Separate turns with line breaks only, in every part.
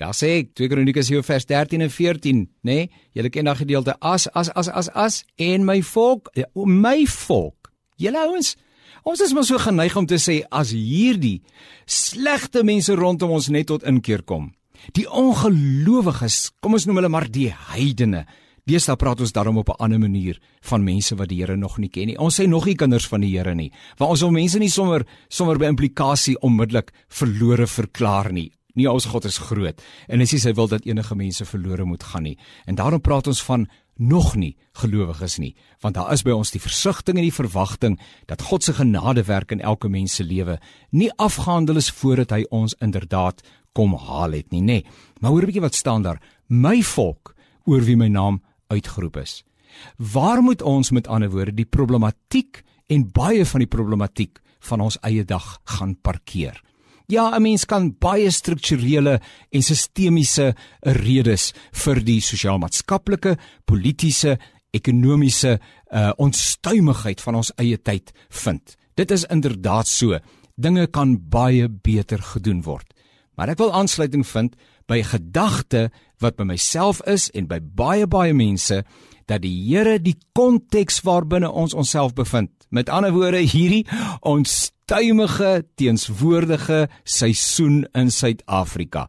Daar sê ek 2 Kronieke 7 vers 13 en 14, nê? Nee? Julle ken daai gedeelte as as as as as en my volk, ja, my volk. Julle ouens, ons is maar so geneig om te sê as hierdie slegte mense rondom ons net tot inkeer kom. Die ongelowiges, kom ons noem hulle maar die heidene. Deesdae praat ons daarom op 'n ander manier van mense wat die Here nog nie ken nie. Ons sê nog nie kinders van die Here nie. Waar ons wil mense nie sommer sommer by implikasie onmiddellik verlore verklaar nie. Nie ons God is groot en hy sê hy wil dat enige mense verlore moet gaan nie. En daarom praat ons van nog nie gelowiges nie, want daar is by ons die versigtiging en die verwagting dat God se genadewerk in elke mens se lewe nie afgehandel is voordat hy ons inderdaad kom haal het nie, nê. Maar hoor 'n bietjie wat staan daar. My volk oor wie my naam uitgeroep is. Waar moet ons met ander woorde die problematiek en baie van die problematiek van ons eie dag gaan parkeer? Ja, 'n mens kan baie strukturele en sistemiese redes vir die sosiaal-maatskaplike, politieke, ekonomiese uh, onstuimigheid van ons eie tyd vind. Dit is inderdaad so. Dinge kan baie beter gedoen word. Maar ek wil aansluiting vind by gedagte wat by myself is en by baie baie mense dat die Here die konteks waarbinne ons onsself bevind. Met ander woorde hierdie onstuimige teenswoordige seisoen in Suid-Afrika.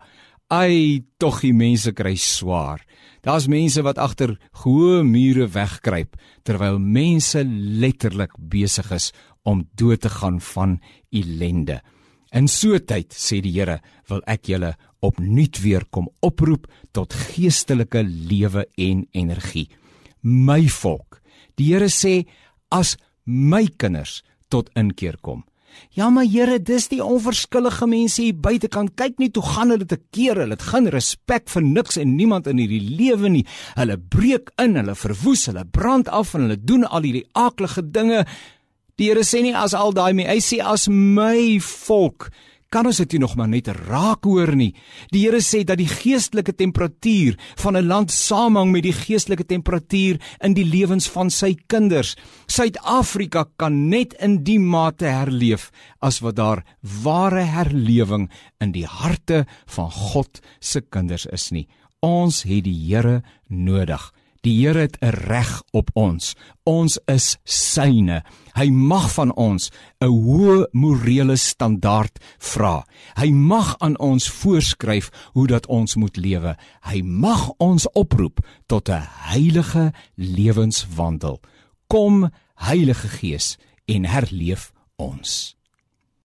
Ai, tog die mense kry swaar. Daar's mense wat agter hoë mure wegkruip terwyl mense letterlik besig is om dood te gaan van ellende. In so tyd sê die Here, wil ek julle opnuut weer kom oproep tot geestelike lewe en energie. My volk. Die Here sê as my kinders tot inkeer kom. Ja maar Here, dis die onverskillige mense hier buitekant. Kyk net hoe gaan hulle te keer. Hulle het geen respek vir niks en niemand in hierdie lewe nie. Hulle breek in, hulle verwoes, hulle brand af en hulle doen al hierdie aaklige dinge. Die Here sê nie as al daai mense, hy sê as my volk. Kan ons dit nie nog maar net raak hoor nie? Die Here sê dat die geestelike temperatuur van 'n land samehang met die geestelike temperatuur in die lewens van sy kinders. Suid-Afrika kan net in die mate herleef as wat daar ware herlewing in die harte van God se kinders is nie. Ons het die Here nodig. Die Here het 'n reg op ons. Ons is syne. Hy mag van ons 'n hoë morele standaard vra. Hy mag aan ons voorskryf hoe dat ons moet lewe. Hy mag ons oproep tot 'n heilige lewenswandel. Kom Heilige Gees en herleef ons.